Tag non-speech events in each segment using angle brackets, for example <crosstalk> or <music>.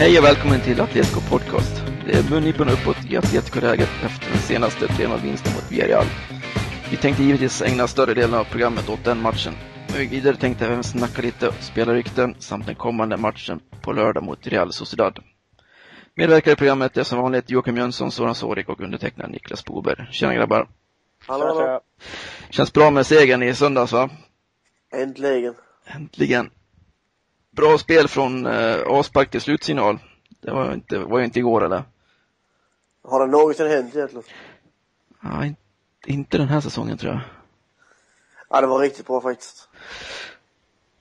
Hej och välkommen till Atletico Podcast. Det är mungipan uppåt i Atletico-läget efter den senaste 3-0-vinsten mot Villarreal. Vi tänkte givetvis ägna större delen av programmet åt den matchen. Men vidare tänkte även snacka lite spelarrykten samt den kommande matchen på lördag mot Real Sociedad. Medverkar i programmet är som vanligt Joakim Jönsson, Soran Sårik och undertecknad Niklas Boberg. Tjena grabbar! Hallå, hallå. Känns bra med segern i söndags va? Äntligen. Äntligen! Bra spel från eh, avspark till slutsignal. Det var ju inte, var ju inte igår eller? Har det någonsin hänt egentligen? Ja, in, inte den här säsongen tror jag. Ja, det var riktigt bra faktiskt.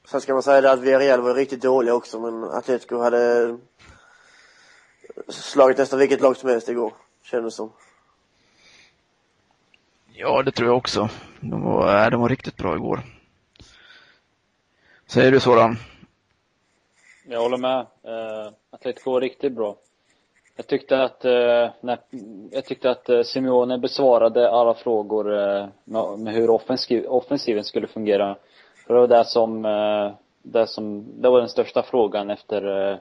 Sen ska man säga det att Villarreal var riktigt dåliga också, men Atletico hade slagit nästan vilket lag som helst igår, kändes som. Ja, det tror jag också. De var, de var riktigt bra igår. Säger du Soran? Jag håller med. Uh, Atletico var riktigt bra. Jag tyckte att, uh, när, jag tyckte att uh, Simeone besvarade alla frågor uh, med, med, hur offensiv, offensiven skulle fungera. För det var det som, det som, det var den största frågan efter,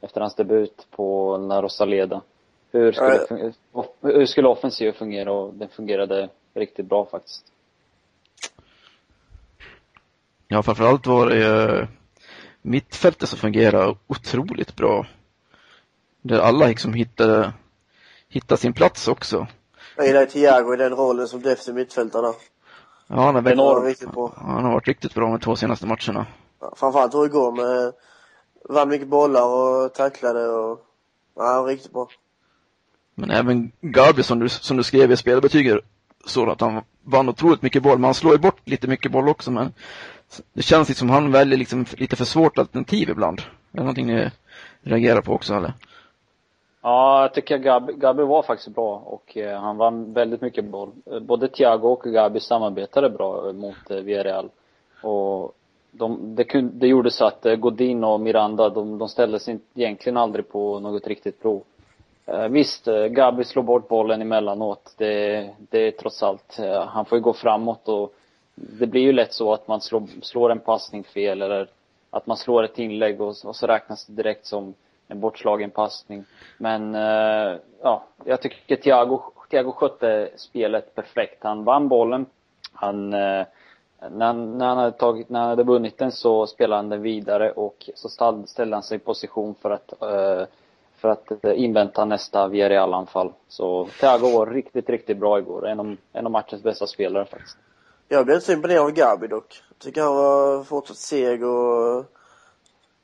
efter hans debut på La Rosaleda. Hur skulle, hur skulle offensiven fungera och den fungerade riktigt bra faktiskt. Ja, framförallt var det mittfältet som fungerar otroligt bra. Där alla liksom hittade, hittade sin plats också. Jag gillar Thiago i den rollen som defensiv mittfältare. Ja, han har, varit, riktigt bra. han har varit riktigt bra de två senaste matcherna. Ja, framförallt hur det går med, vann mycket bollar och tacklade och, ja, riktigt bra. Men även Gabi som du, som du skrev i spelbetyget så att han vann otroligt mycket boll, men han slår ju bort lite mycket boll också, men det känns liksom som han väljer liksom lite för svårt alternativ ibland. Är det någonting ni reagerar på också eller? Ja, jag tycker Gabi, Gabi var faktiskt bra och eh, han vann väldigt mycket boll. Eh, både Thiago och Gabi samarbetade bra eh, mot eh, Villarreal. Och de, det, kunde, det gjorde så att eh, Godin och Miranda, de, de ställdes in, egentligen aldrig på något riktigt prov. Eh, visst, eh, Gabi slår bort bollen emellanåt. Det, det är trots allt, eh, han får ju gå framåt och det blir ju lätt så att man slår, slår en passning fel eller att man slår ett inlägg och, och så räknas det direkt som en bortslagen passning. Men eh, ja, jag tycker Thiago, Thiago skötte spelet perfekt. Han vann bollen. Han, eh, när, när, han hade tagit, när han hade vunnit den så spelade han den vidare och så ställde han sig i position för att eh, för att invänta nästa Villarreal-anfall. Så Thiago var riktigt, riktigt bra igår. En av, en av matchens bästa spelare faktiskt. Jag blev inte så imponerad av Gabi dock. Jag tycker han var fortsatt seg och,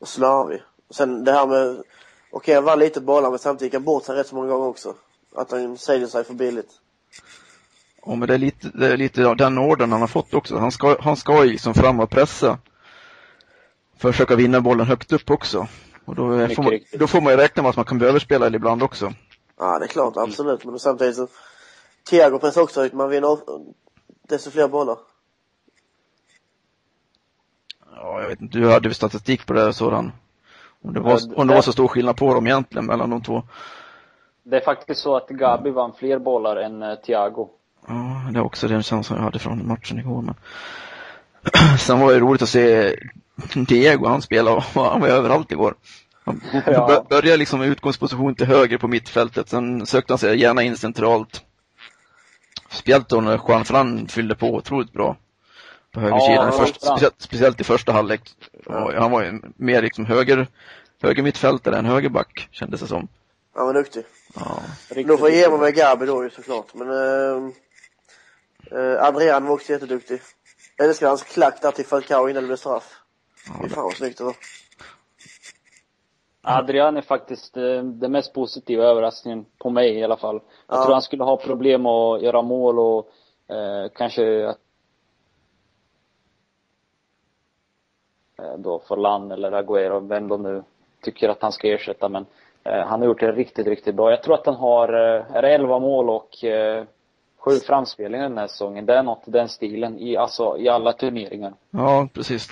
och slarvig. Sen det här med, okej okay, han vann lite bollar men samtidigt gick han bort sig rätt så många gånger också. Att han säljer sig för billigt. Ja men det är lite, det är lite den orden han har fått också. Han ska, han ska ju liksom fram och pressa. Försöka vinna bollen högt upp också. Och då, får man, då får man ju räkna med att man kan behöva spela ibland också. Ja, det är klart, absolut. Men samtidigt så, Thiago pressar också ut, man vinner desto fler bollar. Ja, jag vet inte, du hade väl statistik på det sådan. Om det, var, om det var så stor skillnad på dem egentligen mellan de två. Det är faktiskt så att Gabi vann fler bollar än uh, Thiago. Ja, det är också den känslan jag hade från matchen igår. Men... <clears throat> Sen var det roligt att se Diego, han spelade han var överallt igår. Han <laughs> ja. började liksom med utgångsposition till höger på mittfältet, sen sökte han sig gärna in centralt. Speciellt då när Juan Fran fyllde på otroligt bra på högersidan, ja, först, speciellt, speciellt, i första halvlek. Ja. Han var ju mer liksom höger, höger mittfältare än högerback, kändes det som. Han var duktig. Ja. Då får jag ge mig med Gabi då ju såklart, men äh, äh, Adrian var också jätteduktig. Jag älskar hans klack där till Falcao innan det blev straff. Ja, fan vad snyggt det var. Adrian är faktiskt eh, den mest positiva överraskningen på mig i alla fall. Jag ja. tror han skulle ha problem att göra mål och eh, kanske att eh, då Forlan eller Agüero, vem de nu tycker att han ska ersätta. Men eh, han har gjort det riktigt, riktigt bra. Jag tror att han har, eh, är det 11 mål och eh, sju framspelningar den här säsongen. Det är något i den stilen i, alltså, i alla turneringar. Ja, precis.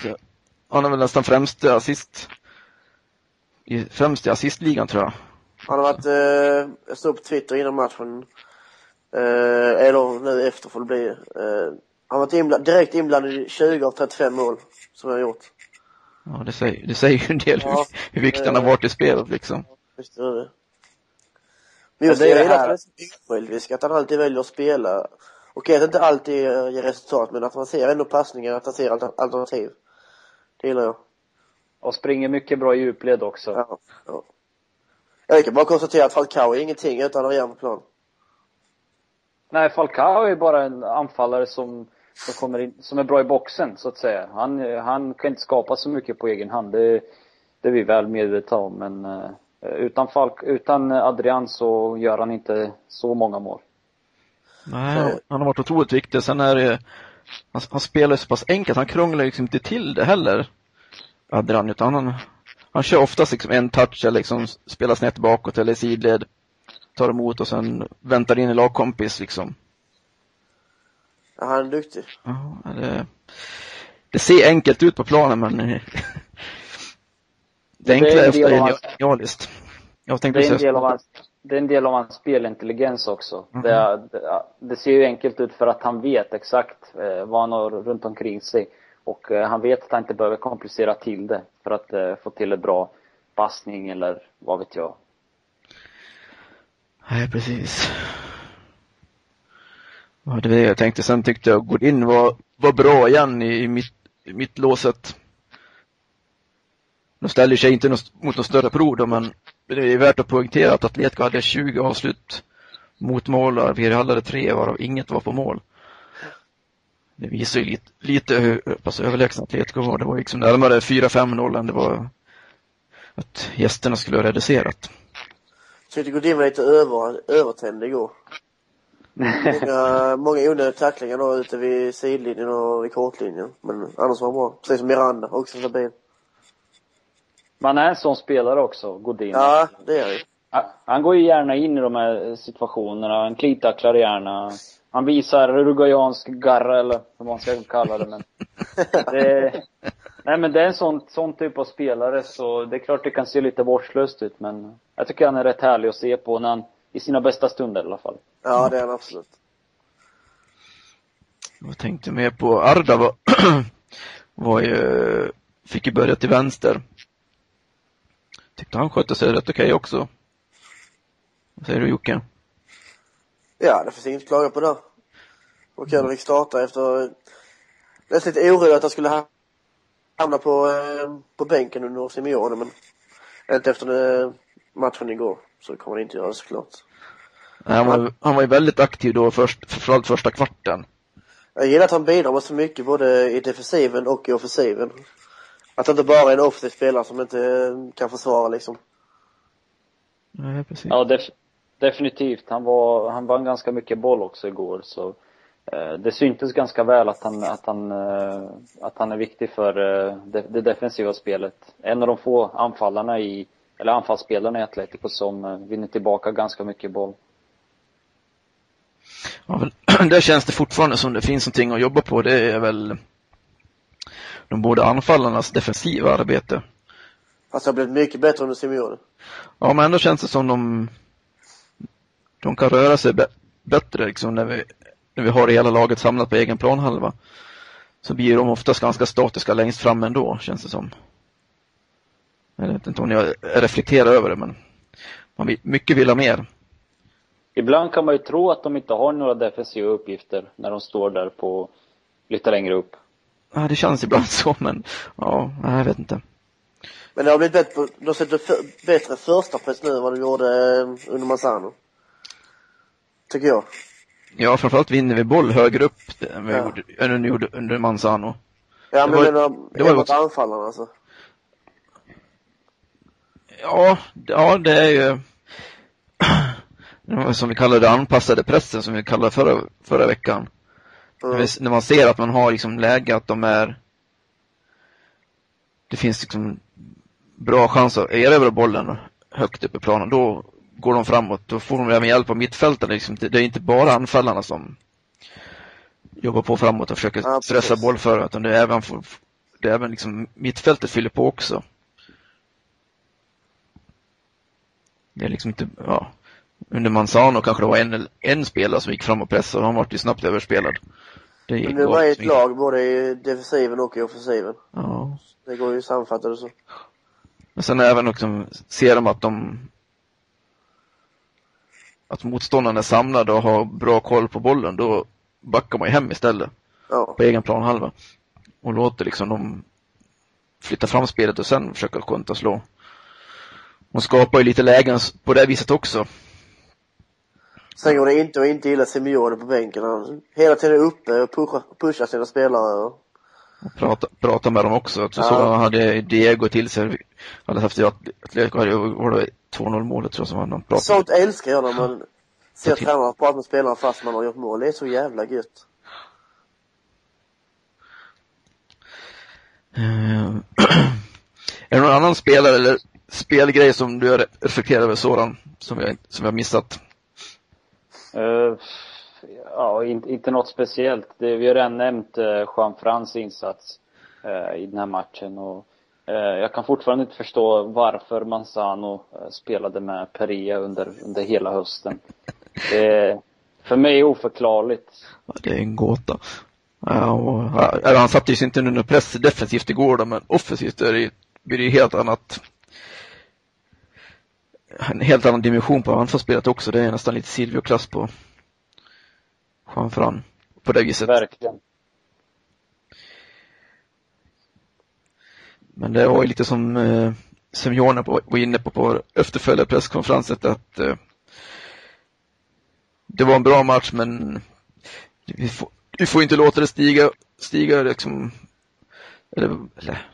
Han är väl nästan främst assist, i, främst i assistligan tror jag. Han har varit, eh, jag stod på Twitter innan matchen, eh, eller nu efter får det bli. Eh, han har varit inbland, direkt inblandad i 20 av 35 mål som jag har gjort. Ja, det säger, det säger ju en del ja, hur, viktig han har varit i spelet liksom. Just det. Men just det, jag gillar att han är så osjälvisk, att han alltid väljer att spela. Okej att det inte alltid ger resultat, men att man ser ändå passningar, att han ser alternativ. Det gillar jag. Och springer mycket bra i djupled också. Ja, ja. Jag kan bara konstatera att Falcao är ingenting utan Arian på plan. Nej, Falcao är bara en anfallare som, som kommer in, som är bra i boxen, så att säga. Han, han kan inte skapa så mycket på egen hand. Det, det är vi väl medvetna om, men uh, utan Falk, utan Adrian så gör han inte så många mål. Nej, han har varit otroligt viktig. Sen är det, han, han spelar så pass enkelt, han krånglar liksom inte till det heller. Adrian, utan han, han kör oftast liksom en touch eller liksom spelar snett bakåt eller sidled. Tar emot och sen väntar in en lagkompis liksom. Ja, han är duktig. Ja, det, det ser enkelt ut på planen men det enkla är ofta genialiskt. Jag tänkte det, är en del av hans, det är en del av hans spelintelligens också. Mm. Det, det, det, ser ju enkelt ut för att han vet exakt eh, vad han har runt omkring sig. Och eh, han vet att han inte behöver komplicera till det för att eh, få till en bra passning eller vad vet jag. Nej, precis. Ja, det var det jag tänkte. Sen tyckte jag Godin var, var bra igen i, i mitt, i mitt låset. De ställer sig inte mot något större prov då, men det är värt att poängtera att Atletico hade 20 avslut mot mål och Villarreal hade tre varav inget var på mål det visar ju lite, lite hur pass överlägsna Atletico var. Det var liksom närmare 4-5-0 än det var att gästerna skulle ha reducerat. Tyckte Godin var lite över, övertänd igår. många, <laughs> många onödiga tacklingar då ute vid sidlinjen och vid kortlinjen. Men annars var det bra. Precis som Miranda, också stabil. Man är en sån spelare också, Godin. Ja, det är han Han går ju gärna in i de här situationerna. Han klitacklar gärna han visar uruguayansk garra eller vad man ska kalla det men det, Nej men det är en sån, sån typ av spelare så det är klart det kan se lite vårdslöst ut men jag tycker han är rätt härlig att se på när han, i sina bästa stunder i alla fall. Ja det är han absolut. Jag tänkte mer på Arda var, var ju, fick ju börja till vänster. Tyckte han skötte sig rätt okej okay också. Vad säger du Jocke? Ja, det finns inget att klaga på där. Och han fick starta efter nästan lite orolig att han skulle hamna på, eh, på bänken under Simeone men inte efter det, matchen igår så kommer det inte göra såklart. Nej, han, var, han var ju väldigt aktiv då först, framförallt första kvarten. Jag gillar att han bidrar med så mycket både i defensiven och i offensiven. Att det inte bara är en offensiv spelare som inte kan försvara liksom. Nej, precis. Ja, def definitivt. Han var, han vann ganska mycket boll också igår så eh, det syntes ganska väl att han, att han, eh, att han är viktig för eh, det, det, defensiva spelet. En av de få anfallarna i, eller anfallsspelarna i Atletico som eh, vinner tillbaka ganska mycket boll. Ja, väl, <clears throat> där känns det fortfarande som det finns någonting att jobba på. Det är väl de båda anfallarnas defensiva arbete. Fast det har blivit mycket bättre under Simeone. Ja, men ändå känns det som de de kan röra sig bättre liksom när vi, när vi har hela laget samlat på egen planhalva. Så blir de oftast ganska statiska längst fram ändå, känns det som. Jag vet inte om jag reflekterar över det, men man vill, mycket vill ha mer. Ibland kan man ju tro att de inte har några defensiva uppgifter när de står där på lite längre upp. Ja, det känns ibland <laughs> så, men ja, jag vet inte. Men det har blivit bättre, har sett bättre första press nu än vad du gjorde eh, under Massano tycker jag. Ja, framförallt vinner vi boll högre upp än vi ja. gjorde, än gjorde under Manzano. Ja, men det var, det var mot anfallarna alltså. Ja, ja det är ju <clears throat> som vi kallar det anpassade pressen som vi kallade förra, förra veckan. Mm. När, när man ser att man har liksom läge att de är det finns liksom bra chans att erövra bollen högt upp i planen, då går de framåt. Då får de även hjälp av mittfältarna. Liksom. Det är inte bara anfallarna som jobbar på framåt och försöker ja, stressa bollförare, utan det är även, det är även liksom mittfältet fyller på också. Det är liksom inte, ja, under Manzano kanske det var en, en spelare som gick fram och pressade och han var ju snabbt överspelad. Det gick Men det var ett lag både i defensiven och i offensiven. Ja. Det går ju att sammanfatta det så. Men sen även också, ser de att de att motståndaren är samlade och har bra koll på bollen, då backar man ju hem istället. Ja. På egen planhalva. Och låter liksom dem flytta fram spelet och sen försöka kontra slå. Och skapar ju lite lägen på det viset också. Sen går det inte att inte gilla Simeone på bänken. Han hela tiden uppe och pushar, pushar sina spelare. Och... prata, prata med dem också. Så, ja. så hade Diego till sig, hade haft Atletico, hade, var det 2-0 målet tror jag som han pratade. Sånt älskar jag när man ser tränarna prata med spelarna fast man har gjort mål. Det är så jävla gött. Uh, <clears throat> är det någon annan spelare eller spelgrej som du har reflekterat över sådan, som jag, som jag missat? Uh, ja, inte, inte något speciellt. Det, vi har redan nämnt eh, Juan Frans insats eh, i den här matchen och eh, jag kan fortfarande inte förstå varför Manzano eh, spelade med Peria under, under hela hösten. Det är för mig oförklarligt. Det är en gåta. Ja, och, han satte sig inte under press defensivt igår då, men offensivt är det, blir det ju helt annat en helt annan dimension på anfallsspelet också. Det är nästan lite Silvio-klass på Juan Fran på det viset. Verkligen. Men det var ju lite som eh, Simeone var inne på på efterföljande presskonferensen att eh, det var en bra match men vi får, vi får inte låta det stiga, stiga liksom, eller, eller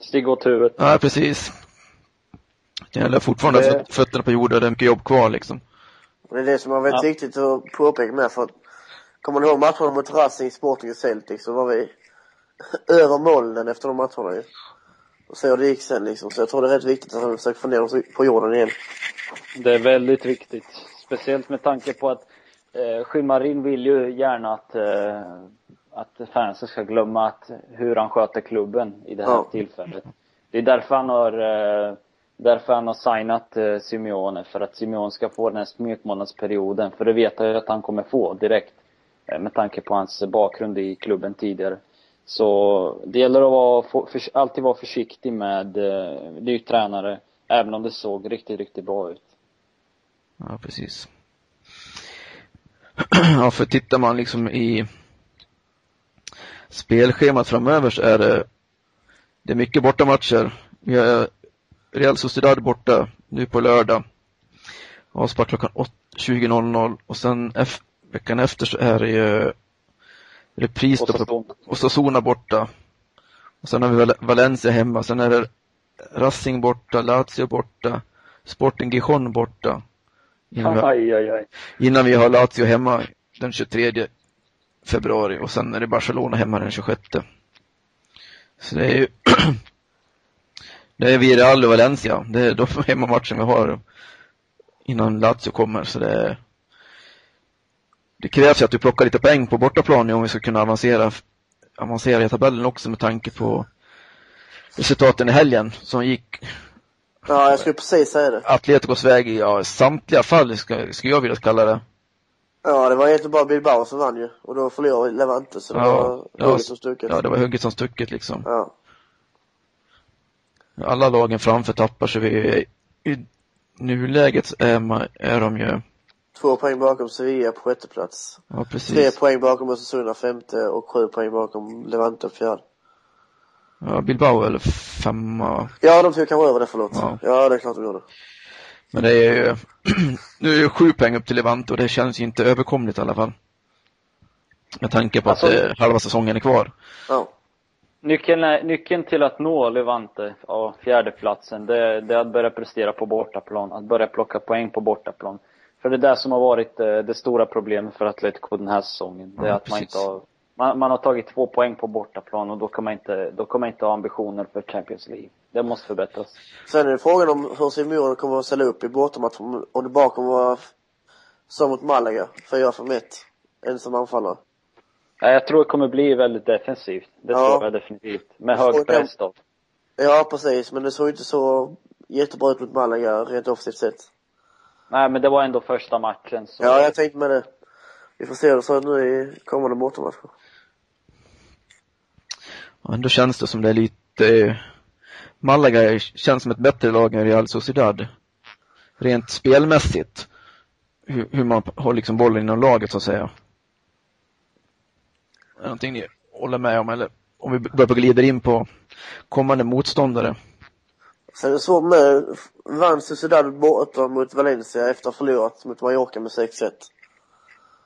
Stiga åt huvudet. Ja, precis. Det gäller fortfarande det... fötterna på jorden, det är mycket jobb kvar liksom. Det är det som var väldigt ja. viktigt att påpeka med för att Kommer ni ihåg matcherna mot Racing, Sporting och Celtic så var vi <laughs> över molnen efter de matcherna ju. Och så det gick sen liksom. Så jag tror det är rätt viktigt att han försöker få ner dem på jorden igen. Det är väldigt viktigt. Speciellt med tanke på att eh, Schimarin vill ju gärna att, eh, att fansen ska glömma att, hur han sköter klubben i det här ja. tillfället. Det är därför han har eh, därför han har signat eh, Simeone, för att Simeone ska få den här smekmånadsperioden. För det vet jag att han kommer få direkt. Eh, med tanke på hans bakgrund i klubben tidigare. Så det gäller att vara, för, alltid vara försiktig med eh, ny tränare, även om det såg riktigt, riktigt bra ut. Ja, precis. <clears throat> Ja, för tittar man liksom i spelschemat framöver så är det, det är mycket bortamatcher. Vi har Real Sociedad borta nu på lördag. Avspark klockan 20.00 och sen veckan efter så är det ju repris då på Osasuna borta. Och sen har vi Valencia hemma, sen är det Racing borta, Lazio borta, Sporting Gijon borta. Innan vi, aj, aj, aj. innan vi har Lazio hemma den 23 februari och sen är det Barcelona hemma den 26. Så det är ju <clears throat> Det är Villarreal och Valencia. Det är de hemmamatchen vi har innan Lazio kommer. Så det, det krävs ju att vi plockar lite poäng på bortaplan om vi ska kunna avancera, avancera i tabellen också med tanke på resultaten i helgen som gick. Ja, jag skulle precis säga det. Atleticos väg i ja, samtliga fall, skulle jag vilja kalla det. Ja, det var egentligen bara Bilbao som vann ju. Och då förlorade Levante, så det ja, var hugget som stucket. Ja, det var hugget som stucket liksom. Ja alla lagen framför tappar så vi i nuläget är, man, är de ju Två poäng bakom Sevilla på sjätte plats. Ja, precis. Tre poäng bakom Osasuna femte och sju poäng bakom Levante fjärde. Ja, Bilbao eller femma? Ja, de tog kanske över det, förlåt. Ja. ja, det är klart de gjorde. Men det är ju, <clears throat> nu är det sju poäng upp till Levante och det känns ju inte överkomligt i alla fall. Med tanke på alltså, att eh, halva säsongen är kvar. Ja. Nyckeln, är, nyckeln till att nå Levante, ja, fjärdeplatsen, det, det är att börja prestera på bortaplan. Att börja plocka poäng på bortaplan. För det är det som har varit det, eh, det stora problemet för Atletico den här säsongen. Det är ja, att man inte har Man, man har tagit två poäng på bortaplan och då kan man inte, då kan man inte ha ambitioner för Champions League. Det måste förbättras. Sen är det frågan om hur Simeone kommer att ställa upp i bortamatchen. Om det bara kommer att vara som mot Malaga, 4-5-1. Ensam anfallare. Ja, jag tror det kommer bli väldigt defensivt. Det Ja. tror jag definitivt. Med hög press då. Ja, precis. Men det såg inte så jättebra ut mot Malaga, rent offensivt sett. Nej, men det var ändå första matchen så. Ja, jag tänkte med det. Vi får se hur det ser ut nu i kommande bortamatcher. Ja, ändå känns det som det är lite, eh, Malaga känns som ett bättre lag än Real Sociedad. Rent spelmässigt. Hur, hur man har liksom bollen inom laget så att säga. Någonting ni håller med om eller om vi börjar glida in på kommande motståndare? Sen är det så med, vann Sociedad borta mot Valencia efter att ha förlorat mot Mallorca med 6-1.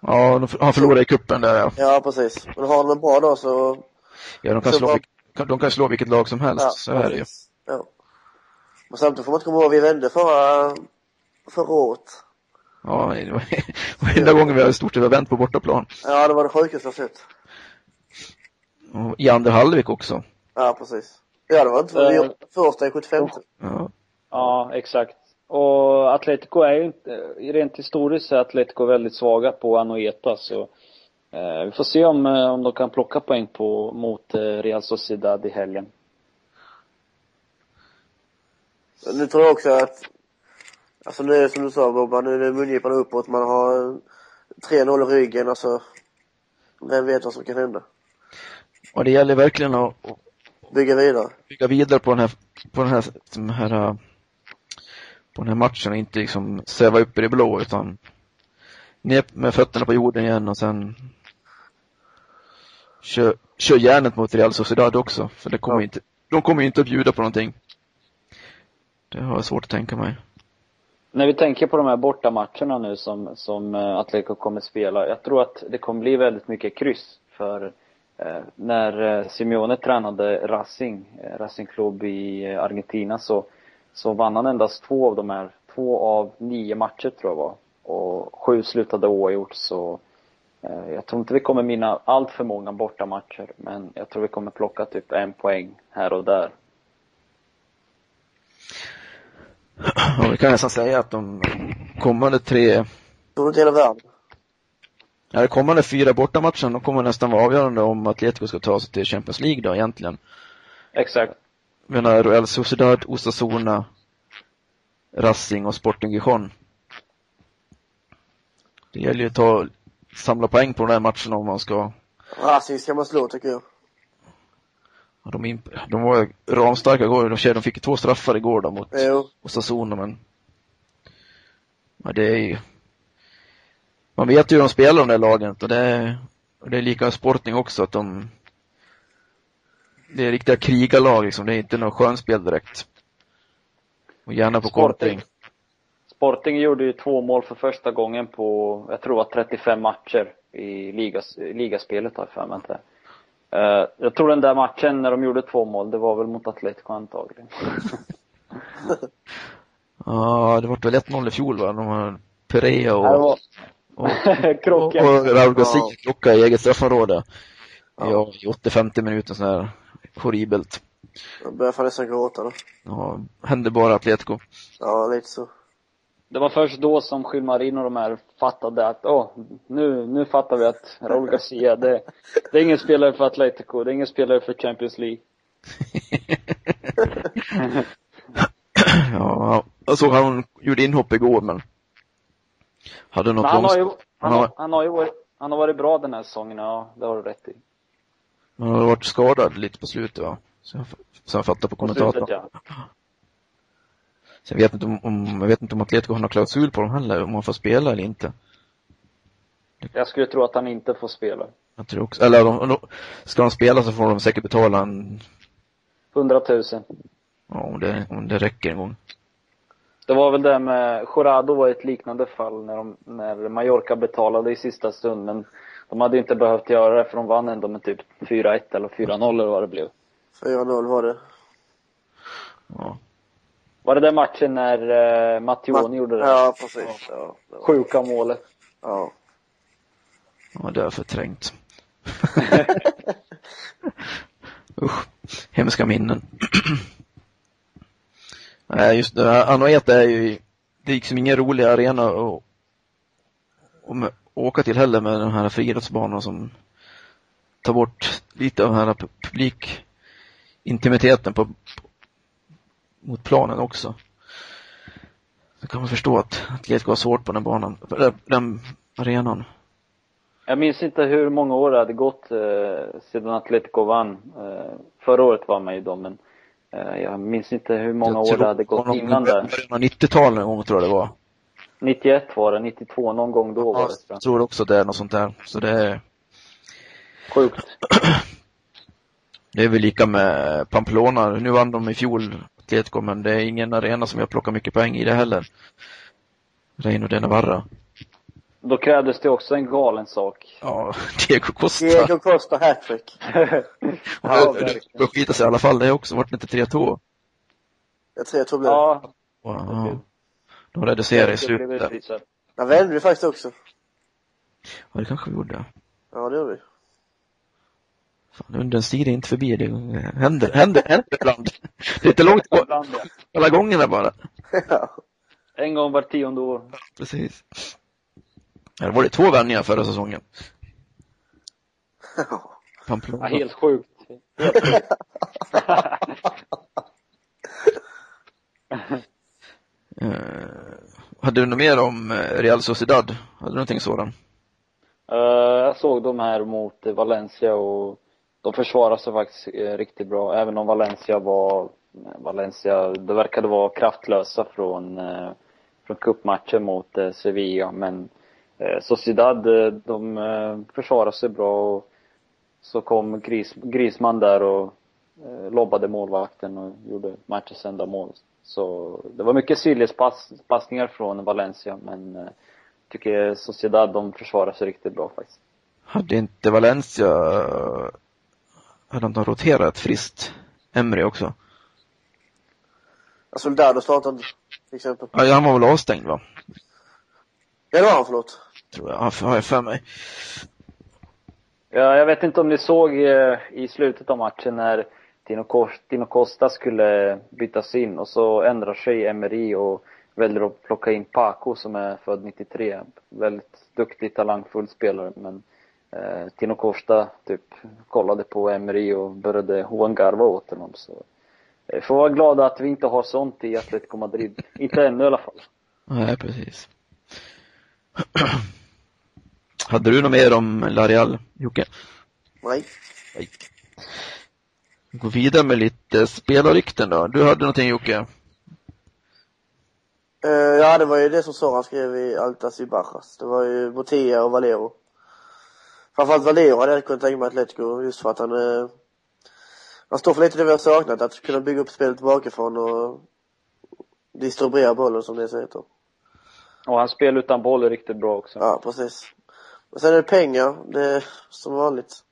Ja, de, han förlorade i kuppen där ja. Ja, precis. Men har de en bra dag så, ja de, kan Så slå, vad- vilk- de kan slå vilket lag som helst, ja, så är det ju. Ja. Men samtidigt får man inte komma ihåg, vi vände förra, förra året. Ja, det var <laughs> enda gången vi har stort sett vänt på bortaplan. Ja, det var det sjukaste jag sett. I andra halvlek också. Ja, precis. Ja, det var inte för vi Eh. gjorde första i 75. Ja. Ja, exakt. Och Atletico är ju inte, rent historiskt är Atletico väldigt svaga på Anoeta så eh, vi får se om, eh, om de kan plocka poäng på, mot eh, Real Sociedad i helgen. Nu tror jag också att, alltså nu är det som du sa Bobban, nu är det mungiporna uppåt, man har 3-0 i ryggen, alltså. Vem vet vad som kan hända? Och det gäller verkligen att att Bygga vidare. bygga vidare på den här, på den här, den här, äh, på den här matchen och inte liksom sväva upp i det blå utan ner med fötterna på jorden igen och sen kör, kör järnet mot Real Sociedad också, för det kommer Ja. inte, de kommer ju inte att bjuda på någonting. Det har jag svårt att tänka mig. När vi tänker på de här bortamatcherna nu som, som eh, Atletico kommer spela, jag tror att det kommer bli väldigt mycket kryss. För när eh, Simeone tränade Racing, eh, Racing Club i eh, Argentina så, så vann han endast två av de här, två av nio matcher tror jag var. Och sju slutade oavgjort så eh, jag tror inte vi kommer vinna allt för många bortamatcher men jag tror vi kommer plocka typ en poäng här och där. Ja, vi kan nästan säga att de kommande tre, inte hela världen. Ja, de kommande fyra bortamatcherna, de kommer nästan vara avgörande om Atletico ska ta sig till Champions League då egentligen. Exakt. Vi menar Real Sociedad, Osasuna, Racing och Sporting Gijon. Det gäller ju att ta, samla poäng på de här matcherna om man ska, Racing ska man slå tycker jag. ja, de, imp- de var ramstarka igår, de, de fick ju två straffar igår då mot Jo. Osasuna men, ja det är ju, man vet ju hur de spelar de där lagen och det är, och det är lika Sporting också att de, det är riktiga krigarlag liksom, det är inte något skönspel direkt. Och gärna på Sporting. kontring. Sporting gjorde ju två mål för första gången på, jag tror det var 35 matcher i ligas, ligaspelet har jag för mig inte. Eh, jag tror den där matchen när de gjorde två mål, det var väl mot Atletico antagligen. <laughs> Ja, det var väl 1-0 i fjol va? De har Perea Det och, var <laughs> och, och, krocken. och Raul Garcia Ja. krockade i eget straffområde. Ja. I 80-50 minuter sådär horribelt. Jag börjar fan nästan gråta då. Ja, hände bara Atletico. Ja, lite så. Det var först då som Gilmarin och de här fattade att, åh, nu, nu fattar vi att Raul <laughs> Garcia, det, det är ingen spelare för Atletico, det är ingen spelare för Champions League. <laughs> ja, jag såg han gjorde inhopp igår men hade något Men han har ju, han han har, han har ju varit, han har varit bra den här säsongen, ja, det har du rätt i. han har varit skadad lite på slutet va? Så jag, så jag fattar på På kommentatorn. slutet, ja. Jag vet inte om, om, jag vet inte om Atletico har någon klausul på dem heller, om man får spela eller inte. Jag skulle tro att han inte får spela. Jag tror också, eller om, ska de spela så får de säkert betala en, 100 000. ja, om det, om det räcker en gång. Det var väl det med, Jurado var ett liknande fall när de, när Mallorca betalade i sista stund men de hade inte behövt göra det för de vann ändå med typ 4-1 eller 4-0 eller vad det blev. 4-0 var det. Ja. Var det den matchen när eh, Mattioni gjorde det? Ja, precis. Ja, det var- Sjuka målet. ja. Ja, det har jag förträngt. <laughs> <laughs> Usch, hemska minnen. <clears throat> Nej, just det. Anoeta är ju, det är liksom ingen rolig arena att, att åka till heller med de här friidrottsbanorna som tar bort lite av den här publikintimiteten på, mot planen också. Då kan man förstå att Atletico har svårt på den banan, den arenan. Jag minns inte hur många år det hade gått eh, sedan Atletico vann. Eh, förra året var man ju då, men jag minns inte hur många år det hade gått innan där. 90-talet någon gång tror jag det var. 91 var det, 92 någon gång då ja, var det. Jag tror också det är något sånt där. Så det är Sjukt. <clears throat> Det är väl lika med Pamplona. Nu vann de i fjol, Atletico, men det är ingen arena som jag plockar mycket poäng i det heller. Reino de Navarra. Då krävdes det också en galen sak. Ja, <laughs> Diego Costa. Diego Costa hattrick. <laughs> ja, det skita sig i alla fall det också. Vart det inte 3-2? Jag tror jag tror det blev Ja, Wow. De reducerade i slutet. Jag vände vi faktiskt också. Ja, det kanske vi gjorde. Ja, det gjorde vi. Fan, undrens tid är inte förbi. Det händer, händer, händer ibland. <laughs> Det är inte långt ja. Alla gångerna bara. Ja. En gång var tionde år. Precis. Ja, Det var det två vändningar förra säsongen. Ja, Pamplona. helt sjukt. Helt <laughs> sjukt. Eh, hade du något mer om eh, Real Sociedad? Hade du någonting sådant? Eh, jag såg dem här mot Valencia och de försvarade sig faktiskt riktigt bra. Även om Valencia var, Valencia, det verkade vara kraftlösa från, från cupmatchen mot Sevilla. Men eh, Sociedad, eh, de eh, försvarade sig bra och så kom Gris, Grisman där och eh, lobbade målvakten och gjorde matchens enda mål. Så det var mycket sidledspassningar från Valencia men eh, tycker Sociedad, de försvarar sig riktigt bra faktiskt. Hade inte Valencia, eh, hade de roterat friskt Emre också? Alltså Soldado startade till exempel. Ja, han var väl avstängd va? Ja, det var han, förlåt. Tror jag, har jag för mig. Ja, jag vet inte om ni såg eh, i slutet av matchen när Tino, Costa skulle bytas in och så ändrar sig Emery och väljer att plocka in Paco som är född 93. Väldigt duktig, talangfull spelare men eh, Tino Costa typ kollade på Emery och började hångarva åt honom så eh, får vara glada att vi inte har sånt i Atletico Madrid. inte ännu i alla fall. Nej, precis. <clears throat> Hade du något mer om L'Areal, Jocke? Nej. Nej. Vi går vidare med lite spelarrykten då. Du hade någonting Jocke? Eh, ja, det var ju det som Soran skrev i Altas i Bajas. Det var ju Botia och Valero. Framförallt Valero hade jag kunnat tänka mig Atletico just för att han eh, han står för lite det vi har saknat, att kunna bygga upp spelet bakifrån och distribuera bollen som det heter. Och han spelar utan boll är riktigt bra också. Ja, precis. Och sen är det pengar, det är som vanligt.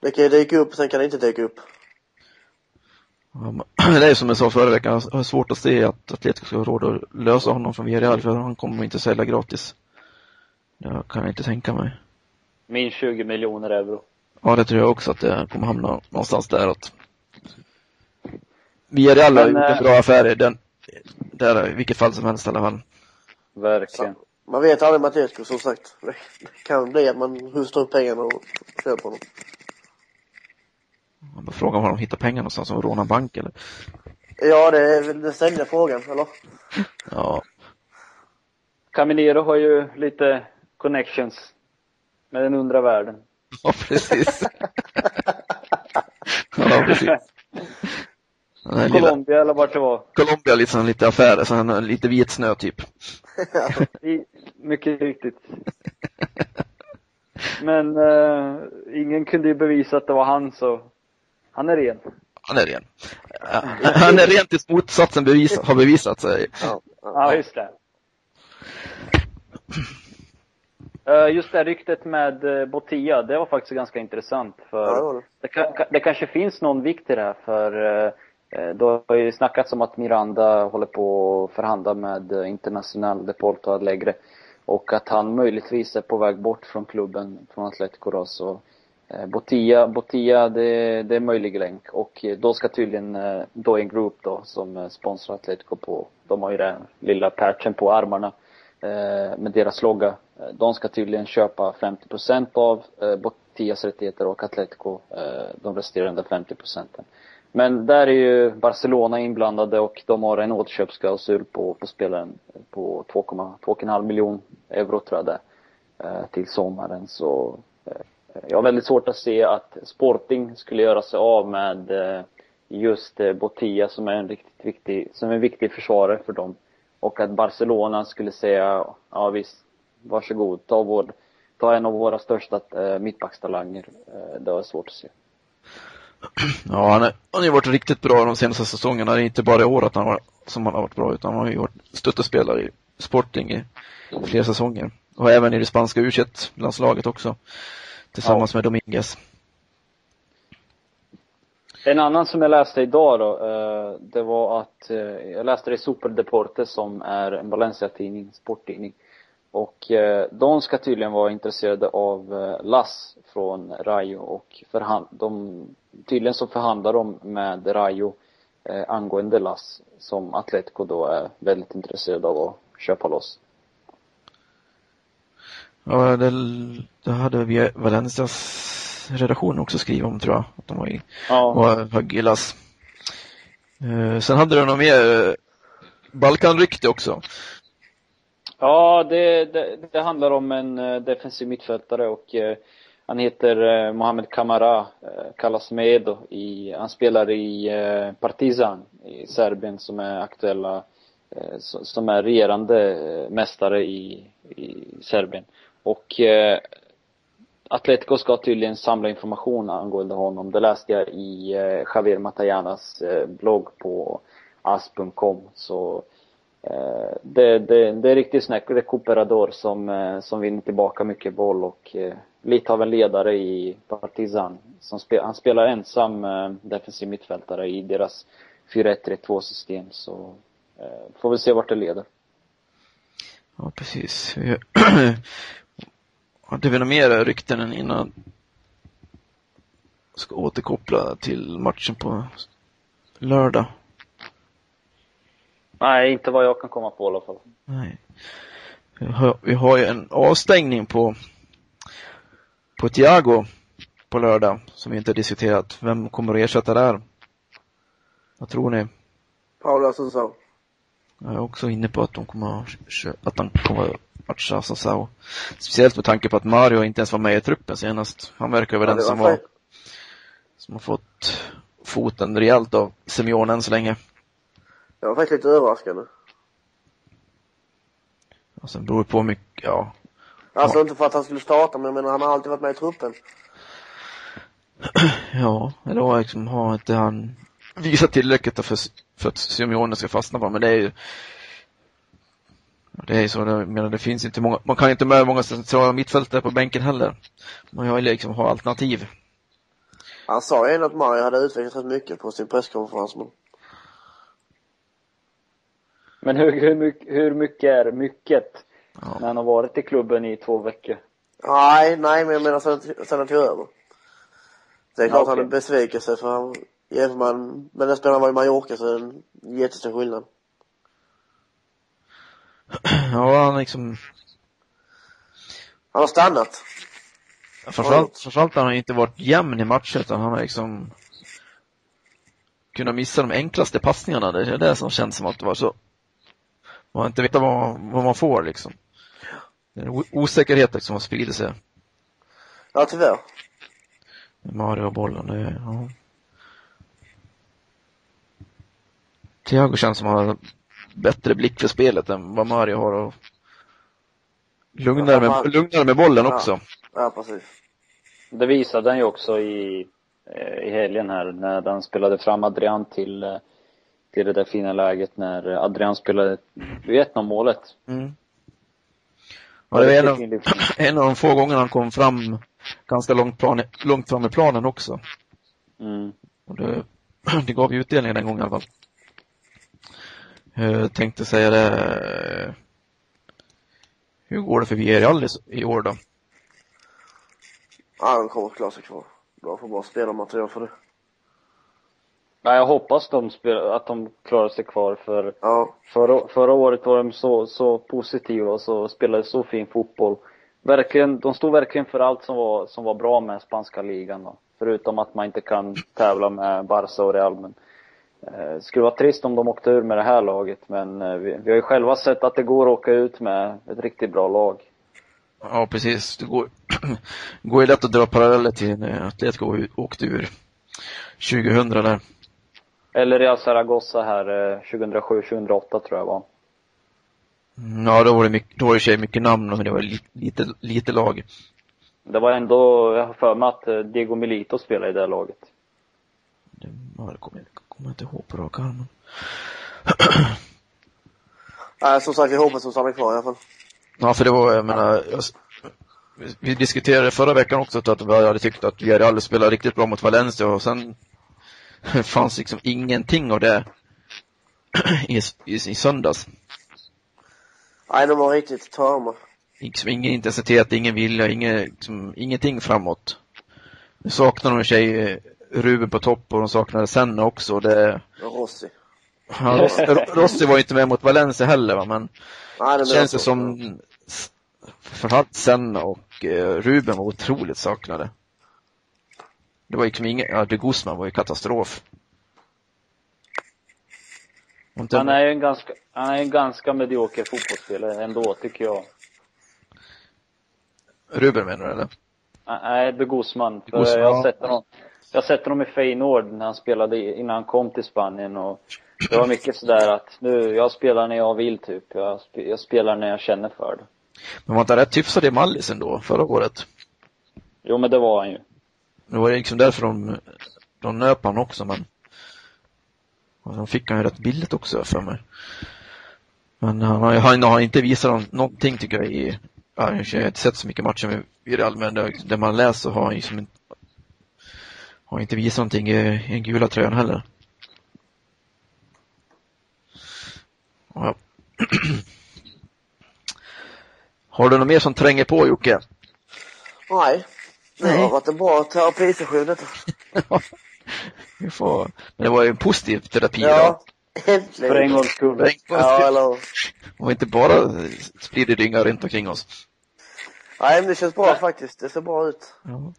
Det kan ju dyka upp, sen kan det inte dyka upp. Men- <clears throat> Det är som jag sa förra veckan, jag har svårt att se att Atletico ska ha råd att lösa honom från Villarreal för han kommer inte sälja gratis. Det kan jag inte tänka mig. Minst 20 miljoner euro. Ja, det tror jag också att det kommer hamna någonstans däråt. Villarreal har Men, gjort en eh, bra affär i den, där i vilket fall som helst i alla fall. Verkligen. Man vet aldrig med Atletico, som sagt. Det kan bli att man hustar upp pengarna och köper honom. Man bara frågar var de hittar pengar någonstans, och råna en bank eller? Ja, det är väl den ständiga frågan, eller? Ja, Caminero har ju lite connections med den undra världen. ja precis. <laughs> ja, precis. Här lilla Colombia eller vart det var. Colombia liksom lite affärer, så han har lite vit snö typ. <laughs> I, mycket riktigt. <laughs> Men eh, ingen kunde ju bevisa att det var han så han är ren. Han är ren. Ja, Han är ren tills motsatsen bevis, har bevisat sig. Ja. Ja, just det. Eh, Just det här ryktet med eh, Botia, det var faktiskt ganska intressant för Ja, det var det. det, ka- det kanske finns någon vikt i det här för eh, eh, Eh, det har ju snackats om att Miranda håller på att förhandla med eh, International Deporto Alegre. och att han möjligtvis är på väg bort från klubben, från Atletico då, så eh, Botia, Botia det, det är möjlig länk och då ska tydligen Doing Group då som sponsrar Atletico på, de har ju den lilla patchen på armarna med deras logga. De ska tydligen köpa 50% av Botias rättigheter och Atletico de resterande 50 procenten. Men där är ju Barcelona inblandade och de har en återköpsklausul på, på spelaren på 2,5 miljon euro tror jag det eh, till sommaren så eh, jag har väldigt svårt att se att Sporting skulle göra sig av med eh, just Botia som är en riktigt viktig, som är en viktig försvarare för dem. Och att Barcelona skulle säga, ja visst, varsågod, ta vår, ta en av våra största mittbackstalanger. Det har jag svårt att se. <clears throat> Ja, han, är, han har ju varit riktigt bra de senaste säsongerna. Det är inte bara i år att han har, som han har varit bra, utan han har ju varit stöttespelare i Sporting i flera säsonger. Och även i det spanska u landslaget också. Tillsammans ja. med Dominguez. En annan som jag läste idag då, eh, det var att, eh, jag läste det i Super Deportes som är en Valencia-tidning, sporttidning. Och eh, de ska tydligen vara intresserade av Lass från Rayo och förhand, de, tydligen så förhandlar de med Rayo eh, angående Lass som Atletico då är väldigt intresserade av att köpa loss. Ja, det, det hade vi Valencias redaktion också skrivit om tror jag. Att de var i, ja. var högg i Lass. Eh, sen hade du något mer eh, Balkanrykte också. Ja, det, det, det, handlar om en eh, defensiv mittfältare och eh, han heter eh, Mohamed Kamara, eh, kallas Medo. I, han spelar i eh, Partizan i Serbien som är aktuella, eh, som är regerande eh, mästare i, i Serbien. Och Atletico ska tydligen samla information angående honom. Det läste jag i Javier Matayanas blogg på as.com. Så Eh, det, det, det är riktigt snäck. Det är Cooperador som, eh, som vinner tillbaka mycket boll och eh, lite av en ledare i Partizan. Som spel, han spelar ensam defensiv mittfältare i deras 4-1-3-2 system så får vi se vart det leder. Ja, precis. <clears throat> Hade vi några mer rykten än innan ska återkoppla till matchen på lördag? Nej, inte vad jag kan komma på i alla fall. Nej. Vi har, vi har ju en avstängning på på Thiago på lördag, som vi inte har diskuterat. Vem kommer att ersätta där? Vad tror ni? Paula Assunção. Jag är också inne på att de kommer att han kommer att matcha Assunção. Speciellt med tanke på att Mario inte ens var med i truppen senast. Han verkar vara ja, den som var, som har fått foten rejält av Simeone än så länge. Det var faktiskt lite överraskande. Och sen beror det på mycket, ja, Alltså ja. inte för att han skulle starta, men, men han har alltid varit med i truppen. <clears throat> Ja, eller liksom har inte han visat tillräckligt för, för att Simeone ska fastna på men det är ju det är ju så, jag menar det finns inte många, man kan inte med många centrala mittfältare på bänken heller. Man har ju liksom ha alternativ. Han sa ju ändå att Mario hade utvecklats rätt mycket på sin presskonferens men. Men hur, hur, hur mycket är mycket? Ja. När han har varit i klubben i två veckor. Nej, nej, men jag menar sen, sen han tog över. Det är klart ja, okay. han är besvikelse för han, jämför man med den spelaren var i Mallorca så är det en jättestor skillnad. Ja, han liksom... Han har stannat. Framförallt, framförallt har han inte varit jämn i matcher utan han har liksom kunnat missa de enklaste passningarna. Det är det som känns som att det var så. Man inte vet vad, vad man får liksom. Det är en osäkerhet som har spridit sig. Ja, tyvärr. Mario och bollen, det är, ja. Thiago känns som att han har bättre blick för spelet än vad Mario har och lugnare med, lugnare med bollen ja. också. Ja, precis. Det visade han ju också i, eh, i helgen här när han spelade fram Adrian till, eh, till det där fina läget när Adrian spelade 1-0 målet. Mm. Ja, det var en av, <clears throat> en av de få gångerna han kom fram ganska långt, plan, långt fram i planen också. Mm. Och det, <clears throat> det gav ju utdelning den gången i alla fall. Jag tänkte säga det. Hur går det för Villarreal i- i år då? Ja, de kommer att klara sig kvar. De får bara spelarmaterial för det. Ja, jag hoppas de spel, att de klarar sig kvar för Ja, förra, förra året var de så, så positiva och så spelade så fin fotboll. Verkligen, de stod verkligen för allt som var, som var bra med spanska ligan då. Förutom att man inte kan tävla med Barca och Real men eh, det skulle vara trist om de åkte ur med det här laget men eh, vi, vi har ju själva sett att det går att åka ut med ett riktigt bra lag. Ja, precis. Det går, <clears throat> går ju lätt att dra paralleller till när Atletico åkte ur 2000 där. Eller Real Zaragoza här eh, 2007-2008 tror jag var. Ja, då var det mycket, då var det sig mycket namn, men det var lite, lite, lite lag. Det var ändå, jag har för mig att eh, Diego Milito spelade i det laget. Det, ja, det kommer jag, kommer jag inte ihåg på rak arm. <clears throat> Nej, som sagt, vi hoppas de stannar kvar i alla fall. Ja, för det var, jag menar, jag, vi diskuterade förra veckan också att vi hade tyckt att Villarreal spelade riktigt bra mot Valencia och sen fanns liksom ingenting av det <clears throat> i, i, i söndags. Nej, de var riktigt tama. Liksom ingen intensitet, ingen vilja, ingen, liksom, ingenting framåt. Nu saknar de i sig eh, Ruben på topp och de saknade Senna också. Det, Rossi. ja, Rossi, <laughs> Rossi var inte med mot Valencia heller va, men Nej, det känns det som framförallt Senna och eh, Ruben var otroligt saknade. Det var liksom ingen, ja, de Guzman var ju katastrof. Han är ju en ganska, han är en ganska medioker fotbollsspelare ändå, tycker jag. Ruben menar du eller? Nej, De Guzman. För Guzman, jag ja. har sett honom, jag har sett honom i Feyenoord när han spelade innan han kom till Spanien och det var mycket sådär att nu, jag spelar när jag vill typ. Jag, jag spelar när jag känner för det. Men var inte rätt hyfsad i Mallis ändå förra året? Jo men det var han ju. Det var liksom därför de, de nöp han också men och de fick han ju rätt billigt också för mig. Men han har, han har inte visat någonting tycker jag i, ja, jag har inte sett så mycket matcher i Real, men det, det man läser har han ju som inte, har inte visat någonting i, i den gula tröjan heller. Ja. <clears throat> Har du något mer som tränger på Jocke? Nej. Det Nej. har varit en bra terapisession detta. <laughs> Vi får, men det var ju en positiv terapi Ja, För en äntligen. gångs skull. Ja, eller Och inte bara sprider dynga runt omkring oss. Nej, men det känns bra faktiskt. Det ser bra ut. Ja.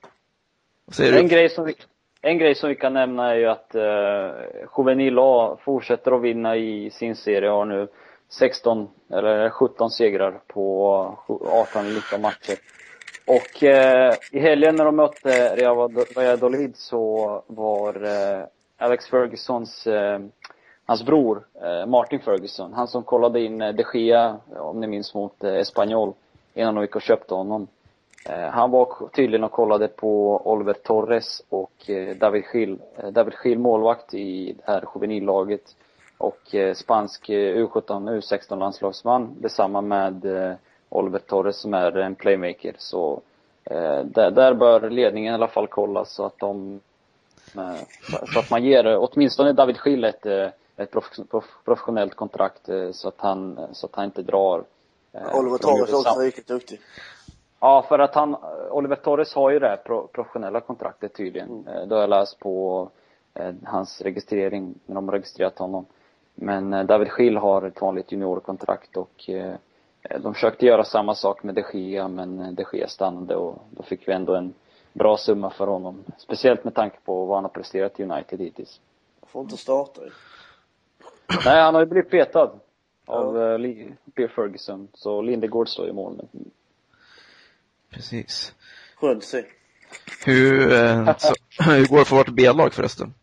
En grej som vi, en grej som vi kan nämna är ju att eh, Juvenil A fortsätter att vinna i sin serie, har nu 16 eller 17 segrar på 18 eller 19 matcher. Och eh, i helgen när de mötte Real Valladolid så var eh, Alex Fergusons, eh, hans bror eh, Martin Ferguson, han som kollade in eh, de Gea, om ni minns, mot eh, Espanyol innan de gick och köpte honom. Eh, han var tydligen och kollade på Oliver Torres och eh, David Schill. Eh, David Schill målvakt i det här juvenillaget. Och eh, spansk eh, U17, U16 landslagsman. Detsamma med eh, Oliver Torres som är en playmaker. Så eh, där, där bör ledningen i alla fall kolla så att de eh, så- att man ger åtminstone David Schill ett, eh, ett prof- prof- professionellt kontrakt eh, så att han, så att han inte drar eh, Oliver Torres är också riktigt duktig. Ja, för att han, Oliver Torres har ju det här pro, professionella kontraktet tydligen. Mm. Det har jag läst på hans registrering, när de har registrerat honom. Men David Schill har ett vanligt juniorkontrakt och de försökte göra samma sak med de Gea, men eh, de Gea stannade och då fick vi ändå en bra summa för honom. Speciellt med tanke på vad han har presterat i United hittills. Får inte starta ju. Nej, han har ju blivit petad av ja. uh, Bill Ferguson, så Lindegård står i mål nu. Precis. Skönt att se. Hur, eh, så, <laughs> hur går det för vårt B-lag förresten?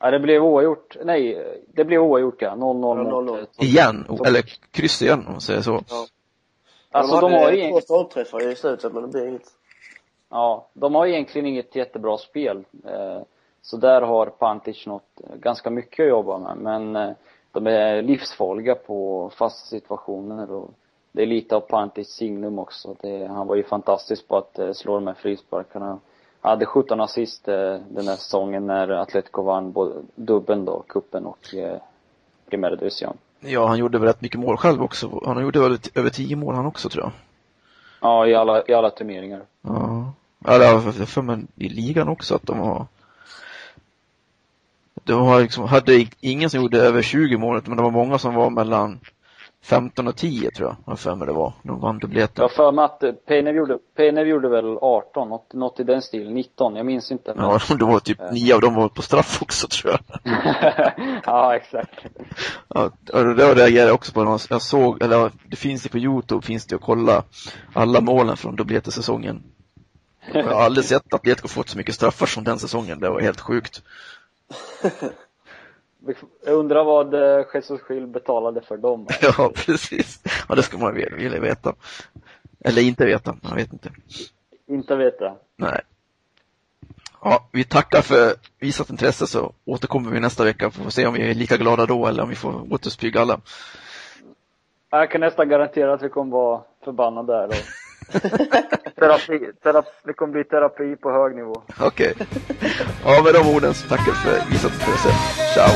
Ja, det blev oavgjort. Nej, det blev oavgjort ja. 0-0 Ja, mot... 0-0. eh, Igen? Eller kryss igen om man säger så. Ja. Alltså de hade har två egentligen, stolpträffar i slutet, men det blir inget. ja, de har egentligen inget jättebra spel. Eh, Så där har Pantic något eh, ganska mycket att jobba med. Men de är livsfarliga på fasta situationer och det är lite av Pantics signum också. Det, han var ju fantastisk på att slå de här frisparkarna. Hade 17 assist eh, den här säsongen när Atletico vann både dubbeln då, kuppen och eh, Primera Division. Ja, han gjorde väl rätt mycket mål själv också. Han gjorde väl över tio mål han också tror jag. Ja, i alla, i alla turneringar. Ja. Eller jag för mig i ligan också att de har de har liksom, hade ingen som gjorde över 20 mål, men det var många som var mellan 15 och 10 tror jag, har för mig det var. De vann dubbleten. Jag för mig att eh, Pejnev gjorde, Pejnev gjorde väl 18, något, något i den stilen, 19, jag minns inte. Men... Ja, <laughs> det var typ nio av dem var på straff också tror jag. <laughs> ja, exakt. Ja, och det reagerade jag också på, jag såg, eller det finns det på Youtube, finns det att kolla alla målen från dubbletesäsongen. Jag har aldrig sett att Atletico fått så mycket straffar som den säsongen, det var helt sjukt. <laughs> Jag undrar vad eh, Jesus Gil betalade för dem. <laughs> Ja, precis. Ja, det ska man vilja veta. Eller inte veta, jag vet inte. Inte veta. Nej. Ja, vi tackar för visat intresse så återkommer vi nästa vecka. Får se om vi är lika glada då eller om vi får återspygga alla. Jag kan nästan garantera att vi kommer vara förbannade där. Och... <laughs> terapi, terapi, det kommer bli terapi på hög nivå. Okej. Okay. Ja, med de orden så tackar för visat intresse. Ciao!